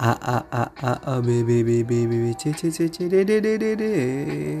ah ah ah ah ah baby baby baby baby